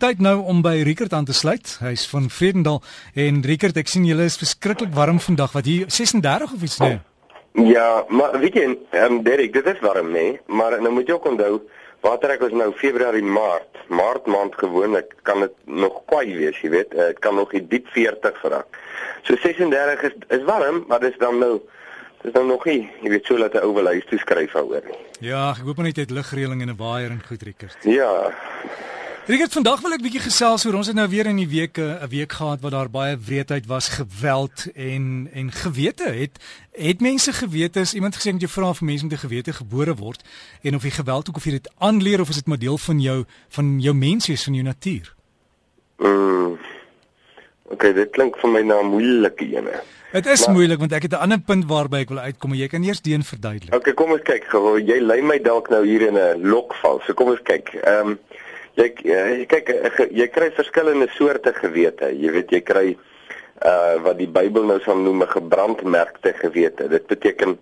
Tyd nou om by Rickert aan te sluit. Hy's van Vredendal en Rickert, ek sien julle is verskriklik warm vandag. Wat hier 36 of iets nee? Ja, maar weet jy, ehm um, Derek, dit is warm nê, nee? maar nou moet jy ook onthou watter ek is nou Februarie, Maart. Maart maand gewoonlik kan dit nog kwaai wees, jy weet. Dit kan nog die diep 40 geraak. So 36 is is warm, maar dis dan nou dis dan nog nie, jy weet, so laat 'n ou wil huis toe skryf daaroor nie. Ja, ek hoop net jy het ligreëling en 'n waaier en goed, Rickert. Ja. Rickert, vandag wil ek bietjie gesels oor ons het nou weer in die week 'n week gehad wat daar baie wreedheid was, geweld en en gewete het het mense gewete as iemand gesê met jou vra of mense met 'n gewete gebore word en of jy geweld ook of jy dit aanleer of is dit maar deel van jou van jou menswees van jou natuur? Mm. Okay, dit klink vir my na 'n moeilike ene. Dit is maar, moeilik want ek het 'n ander punt waarby ek wil uitkom, maar jy kan eers dien verduidelik. Okay, kom ons kyk gou. Jy lei my dalk nou hier in 'n lokval. So kom ons kyk. Ehm um, jy jy kyk eh, jy kry verskillende soorte gewete. Jy weet jy kry uh wat die Bybel nou sal noem 'n gebrandmerkte gewete. Dit beteken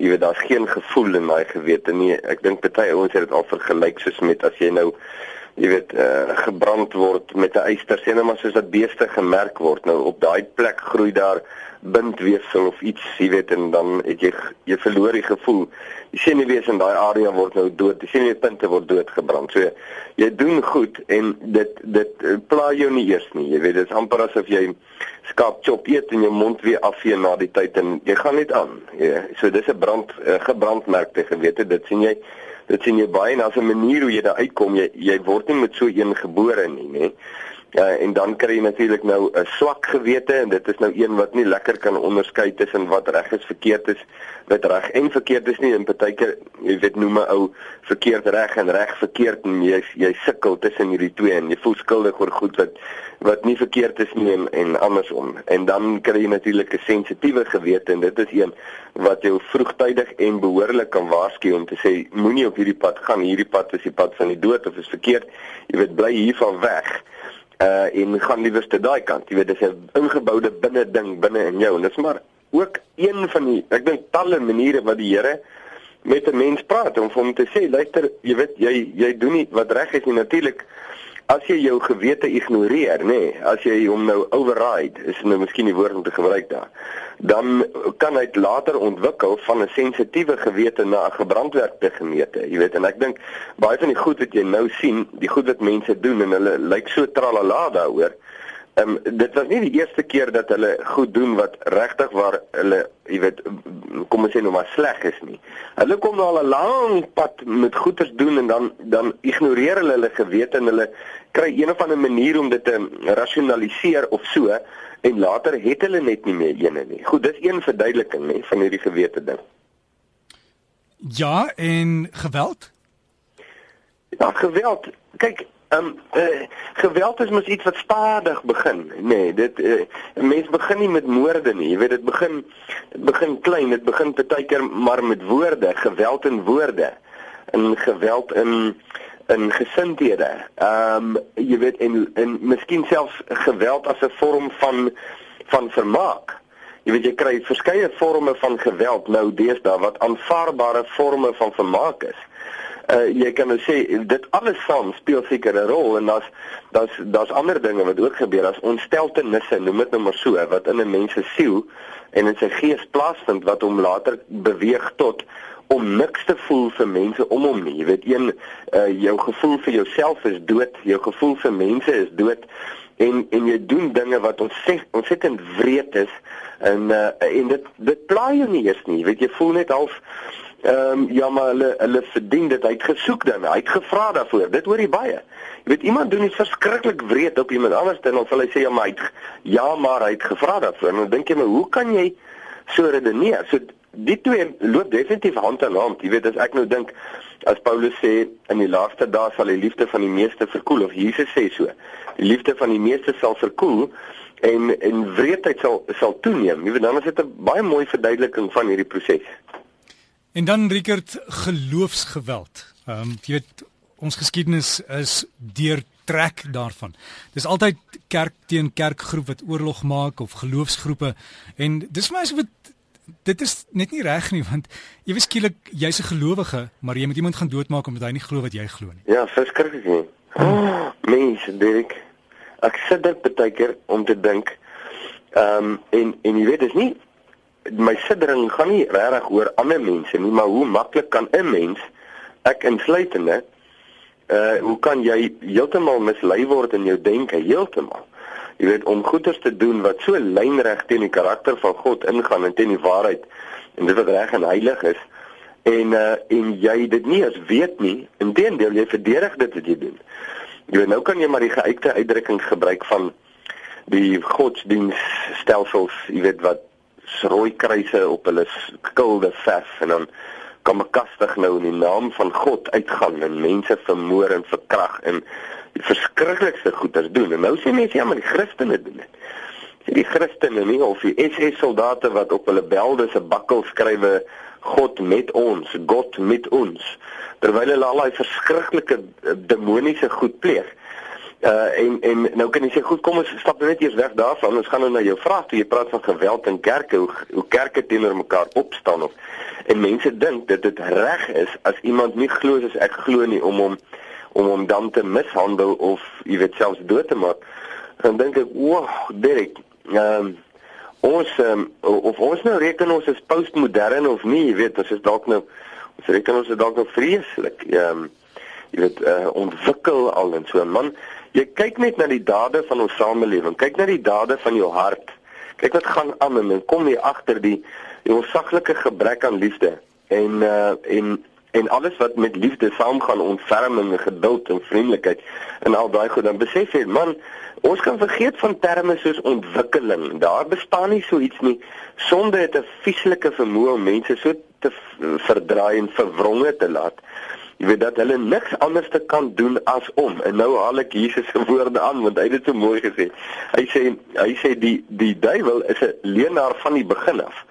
jy weet daar's geen gevoel in daai gewete nie. Ek dink baie ouens het dit al vergelyk soos met as jy nou jy weet uh gebrand word met 'n yster sien maar soos dat beeste gemerk word. Nou op daai plek groei daar bindweefsel of iets, jy weet en dan het jy jy verloor die gevoel. Die senuwees in daai area word nou dood. Die senuweepunte word doodgebrand. So jy doen goed en dit dit eh, pla jou nie eers nie. Jy weet dit is amper asof jy skaap chop eet en jou mond weer afvee na die tyd en jy gaan net aan. Ja, so dis 'n brand uh, gebrandmerkte gewete. Dit sien jy dit sien jy baie en as 'n manier hoe jy daar uitkom. Jy jy word nie met so een gebore nie, nê. Ja, en dan kry jy natuurlik nou 'n swak gewete en dit is nou een wat nie lekker kan onderskei tussen wat reg is, verkeerd is, wat reg en verkeerd is nie. En partykeer, jy weet, noem 'n ou verkeerd reg en reg verkeerd en jy jy sukkel tussen hierdie twee en jy voel skuldig oor goed wat wat nie verkeerd is nie en, en andersom. En dan kry jy natuurlik 'n sensitiewe gewete en dit is een wat jou vroegtydig en behoorlik kan waarsku om te sê moenie op hierdie pad gaan. Hierdie pad is die pad van die dood of is verkeerd. Jy weet, bly hiervan weg uh en gaan liewer te daai kant. Jy weet dis 'n ingeboude binne ding binne in jou en dis maar ook een van die ek dink talle maniere wat die Here met 'n mens praat om vir hom te sê luister, jy weet jy jy doen nie wat reg is nie natuurlik as jy jou gewete ignoreer, nê, nee, as jy hom nou override, is nou miskien die woord om te gebruik daar, dan kan hy later ontwikkel van 'n sensitiewe gewete na 'n gebrandwerkte gemeete, jy weet, en ek dink baie van die goed wat jy nou sien, die goed wat mense doen en hulle lyk so tralala daaroor, Ehm um, dit was nie die eerste keer dat hulle goed doen wat regtig waar hulle, jy weet, kom ons sê nou maar sleg is nie. Hulle kom nou al 'n lang pad met goeders doen en dan dan ignoreer hulle hulle gewete en hulle kry een of ander manier om dit te rasionaliseer of so en later het hulle net nie meer ene nie. Goed, dis een verduideliking nê van hierdie gewete ding. Ja, en geweld? Ja, geweld. Kyk, um, uh, geweld is mos iets wat stadig begin. Nee, dit uh, eh, mens begin nie met moorde nie. Jy weet dit begin dit begin klein, dit begin partykeer maar met woorde, geweld in woorde. En geweld in in gesindhede. Um, jy weet en en miskien selfs geweld as 'n vorm van van vermaak. Jy weet jy kry verskeie forme van geweld nou deesdae wat aanvaarbare forme van vermaak is uh, jy kan nou sê dit alles saam speel seker 'n rol en daar's daar's daar's ander dinge wat ook gebeur. As onsteltenisse noem dit nou maar so wat in 'n mens se siel en in sy gees plaasvind wat hom later beweeg tot om niks te voel vir mense om hom nie. Jy weet een uh, jou gevoel vir jouself is dood jou gevoel vir mense is dood en en jy doen dinge wat ons sê ons sit in wreed is en uh, en dit dit pla jou nie eers nie. Weet jy voel net half Ehm um, ja maar hulle hulle verdien dit. Hy het gesoek dan. Hy het gevra daarvoor. Dit hoor jy baie. Jy weet iemand doen iets verskriklik wreed op iemand anders en dan sal hy sê ja maar hy het ja maar hy het gevra daarvoor. En dan dink jy maar hoe kan jy so redeneer? So die twee loop definitief hand aan hand. Jy weet as ek nou dink as Paulus sê in die laaste dae sal die liefde van die meeste verkoel of Jesus sê so. Die liefde van die meeste sal verkoel en en wreedheid sal sal toeneem. Jy weet dan is dit 'n baie mooi verduideliking van hierdie proses. En dan Rickert geloofsgeweld. Ehm um, jy weet ons geskiedenis is deur trek daarvan. Dis altyd kerk teen kerkgroep wat oorlog maak of geloofsgroepe en dis vir my so wat dit is net nie reg nie want weet skielik jy's 'n gelowige, maar jy moet iemand gaan doodmaak omdat hy nie glo wat jy glo nie. Ja, verskriklik nie. Oh, mense, Dirk. Ek sit dit baie keer om te dink. Ehm um, en en jy weet dis nie my siddering gaan nie regtig oor ander mense nie, maar hoe maklik kan 'n mens ek insluitende uh hoe kan jy heeltemal mislei word in jou denke heeltemal? Jy weet om goeders te doen wat so lynreg teen die karakter van God ingaan en teen die waarheid en dit wat reg en heilig is en uh en jy dit nie as weet nie, inteendeel jy verdedig dit wat jy doen. Jy weet nou kan jy maar die geuite uitdrukking gebruik van die godsdienststelsels, jy weet wat rooi kruise op hulle skilde verf en dan kan bekastig nou in die naam van God uitgaan en mense vermoor en verkrag en die verskriklikste goeders doen. En nou sê mense ja, maar die Christene doen dit. Sê die Christene nie of die SS soldate wat op hulle belde se bakkel skrywe God met ons, God met ons terwyl hulle al daai verskriklike demoniese goed pleeg. Uh en en nou kan jy sê goed kom ons stap net eers weg daarvan. Ons gaan nou na jou vraag toe. Jy praat van geweld in kerke. Hoe hoe kerke teenoor mekaar opstaan of en mense dink dat dit reg is as iemand nie glo soos ek glo nie om hom om hom dan te mishandel of jy weet selfs dood te maak. Dan dink ek wow Derek um, ons um, of ons nou reken ons is postmodern of nie jy weet ons is dalk nou ons reken ons is dalk nou vreeslik um, jy weet uh, ontwikkel al en so man Jy kyk net na die dade van ons samelewing. Kyk na die dade van jou hart. Kyk wat gaan aan en kom jy agter die die onsaglike gebrek aan liefde en uh en en alles wat met liefde saamgaan, ontferming, geduld en vriendelikheid en al daai goed, dan besef jy, man, ons kan vergeet van terme soos ontwikkeling. Daar bestaan nie so iets nie. Sonde het 'n vieslike vermoë om mense so te verdraai en verwronge te laat jy weet dat hulle niks anders te kan doen as om. En nou haal ek Jesus se woorde aan want hy het dit so mooi gesê. Hy sê hy sê die die duiwel is 'n leenaar van die begin af.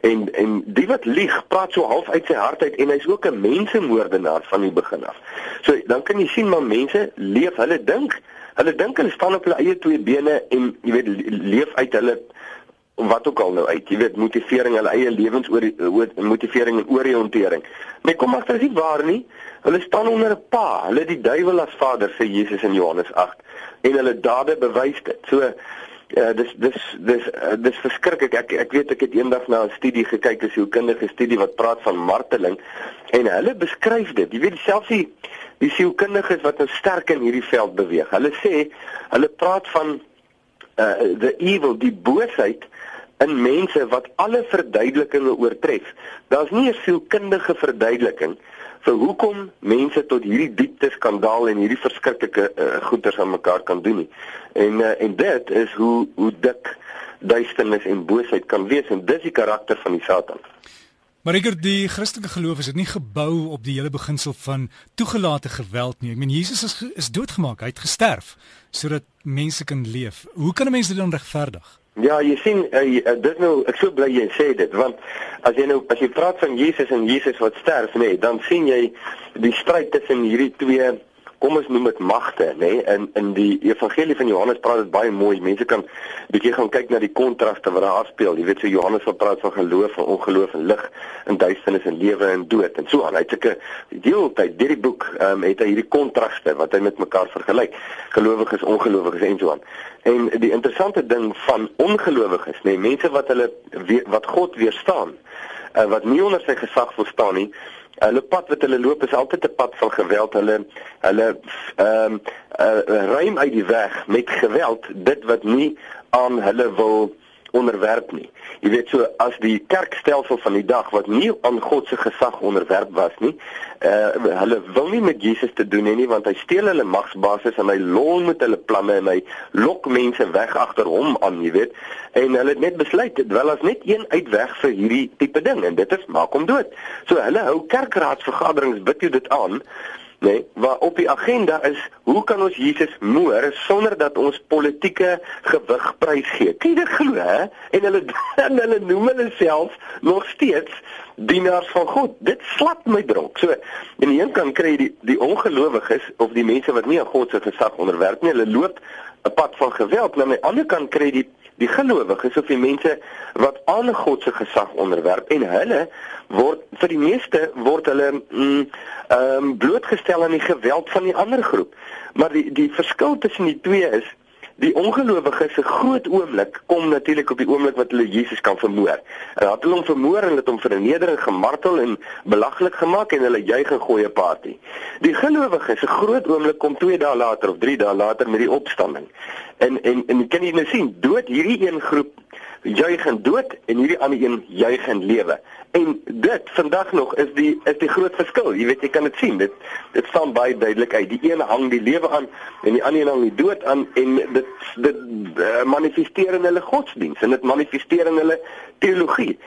En en die wat lieg praat so half uit sy hart uit en hy's ook 'n mensemoordenaar van die begin af. So dan kan jy sien maar mense leef hulle dink hulle dink hulle staan op hulle eie twee bene en jy weet leef uit hulle wat ook al nou uit. Jy weet motivering, hulle eie lewens oor motivering en oriëntering. Maar kom agter is nie waar nie. Hulle staan onder 'n pa. Hulle die duiwel as vader sê Jesus in Johannes 8 en hulle dade bewys dit. So uh, dis dis dis uh, dis verskriklik. Ek ek weet ek het eendag na 'n studie gekyk, 'n sielkundige studie wat praat van marteling en hulle beskryf dit. Jy weet selfs die die sielkundiges wat nou sterk in hierdie veld beweeg. Hulle sê hulle praat van uh the evil, die boosheid in mense wat alle verduidelikings oortref. Daar's nie 'n sielkundige verduideliking vir hoekom mense tot hierdie diepte skandaal en hierdie verskriklike uh, goeters aan mekaar kan doen nie. En uh, en dit is hoe hoe dik duisternis en boosheid kan wees en dis die karakter van die Satan. Maar ek die Christelike geloof is dit nie gebou op die hele beginsel van toegelate geweld nie. Ek meen Jesus is is doodgemaak, hy het gesterf sodat mense kan leef. Hoe kan 'n mens dit dan regverdig? Ja, jy sien, uh, dit nou ek sou bly jy sê dit want as jy nou as jy praat van Jesus en Jesus wat sterf, nê, nee, dan sien jy die stryd tussen hierdie twee kom ons noem dit magte nê? Nee? in in die evangelie van Johannes praat dit baie mooi. Mense kan bietjie gaan kyk na die kontraste wat daar afspeel. Jy weet so Johannes wat praat van geloof en ongeloof en lig en duisternis en lewe en dood en so aan. Hy het sulke deeltyd deur die boek um, het hy hierdie kontraste wat hy met mekaar vergelyk. Gelowiges ongelowiges en so aan. En die interessante ding van ongelowiges nê? Nee? mense wat hulle wat God weerstaan uh, wat nie onder sy gesag wil staan nie hulle pad wat hulle loop is altyd 'n pad van geweld. Hulle hulle ehm um, uh, ruim uit die weg met geweld dit wat nie aan hulle wil onderwerp nie. Jy weet so as die kerkstelsel van die dag wat nie aan God se gesag onderwerp was nie, uh hulle wil nie met Jesus te doen hê nie want hy steel hulle magsbasis en hy lol met hulle planne en hy lok mense weg agter hom aan, jy weet. En hulle het net besluit dit wel as net een uitweg vir hierdie tipe ding en dit is maak hom dood. So hulle hou kerkraadsvergaderings bid jy dit aan nee, waar op die agenda is hoe kan ons Jesus moer sonder dat ons politieke gewig prys gee. Kyk dit glo hè en hulle en hulle noem hulle self nog steeds dienaars van God. Dit slap my dronk. So aan die een kant kry jy die die ongelowiges of die mense wat nie aan God se gesag onderwerp nie, hulle loop 'n pad van geweld, maar aan die ander kant kry jy die Die gelowiges of die mense wat aan God se gesag onderwerp en hulle word vir die meeste word hulle mm, ehm um, blootgestel aan die geweld van die ander groep. Maar die die verskil tussen die twee is Die ongelowiges se groot oomblik kom natuurlik op die oomblik wat hulle Jesus kan vermoor. En hulle het hom vermoor en het hom vernedering, gemartel en belaglik gemaak en hulle juig en gooi 'n party. Die gelowiges se groot oomblik kom 2 dae later of 3 dae later met die opstanding. En en en kan jy nou sien, dood hierdie een groep juig en dood en hierdie ander een juig en lewe. En dit vandag nog is die is die groot verskil. Jy weet jy kan dit sien. Dit dit staan baie duidelik uit. Die een hang die lewe aan en die ander een hang die dood aan en dit dit uh, manifesteer in hulle godsdiens en dit manifesteer in hulle teologie.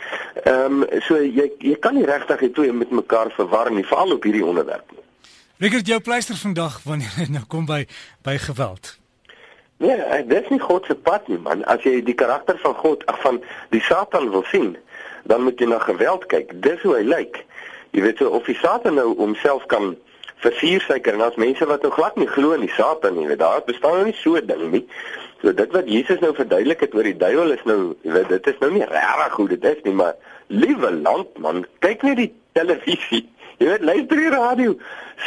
Ehm um, so jy jy kan nie regtig die twee met mekaar verwar nie, veral op hierdie onderwerp. Rickert jou pleister vandag wanneer dit nou kom by by geweld. Nee, eh, dit is nie God se pad nie man. As jy die karakter van God ag van die Satan wil sien, dan moet jy na geweld kyk. Dis hoe hy lyk. Jy weet so of die Satan nou homself kan versiersuiker en as mense wat nou glad nie glo in die Satan nie, weet daar bestaan nou nie so 'n ding nie. So dit wat Jesus nou verduidelik het oor die duiwel is nou, jy weet dit is nou nie regtig hoe dit is nie, maar liewe land man, kyk net die televisie. Jy weet luister die radio.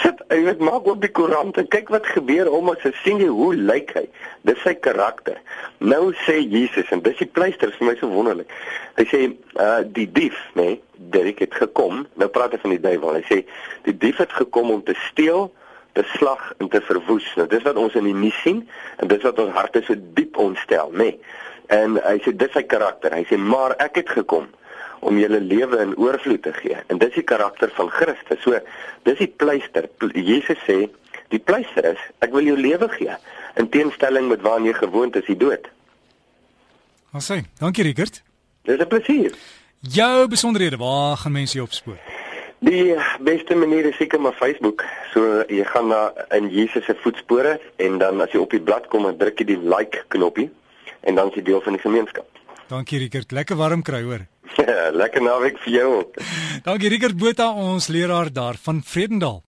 Sit, jy weet maak op die koerant en kyk wat gebeur om as jy sien jy hoe lyk hy. Dis sy karakter. Nou sê Jesus en dis die pleister vir my so wonderlik. Hy sê uh die dief, nê, nee, Derek het gekom. Nou praat hy van die duiwel. Hy sê die dief het gekom om te steel, te slag en te verwoes. Nou dis wat ons in die nuus sien en dis wat ons harte so diep ontstel, nê. Nee. En hy sê dis sy karakter. Hy sê maar ek het gekom om julle lewe in oorvloed te gee. En dis die karakter van Christus. So dis die pleister. Jesus sê die pleister is ek wil jou lewe gee in teenstelling met waarna jy gewoond is, die dood. Ons sê, dankie Rickert. Dis 'n plesier. Jou besonderhede, waar gaan mense jou opspoor? Die beste manier is seker maar Facebook. So jy gaan na in Jesus se voetspore en dan as jy op die blad kom, druk jy die like knoppie en dan is jy deel van die gemeenskap. Dankie Rickert, lekker warm kry hoor. Ja, lekker naweek vir jou. Dankie Rickert Botha, ons leraar daar van Vredendal.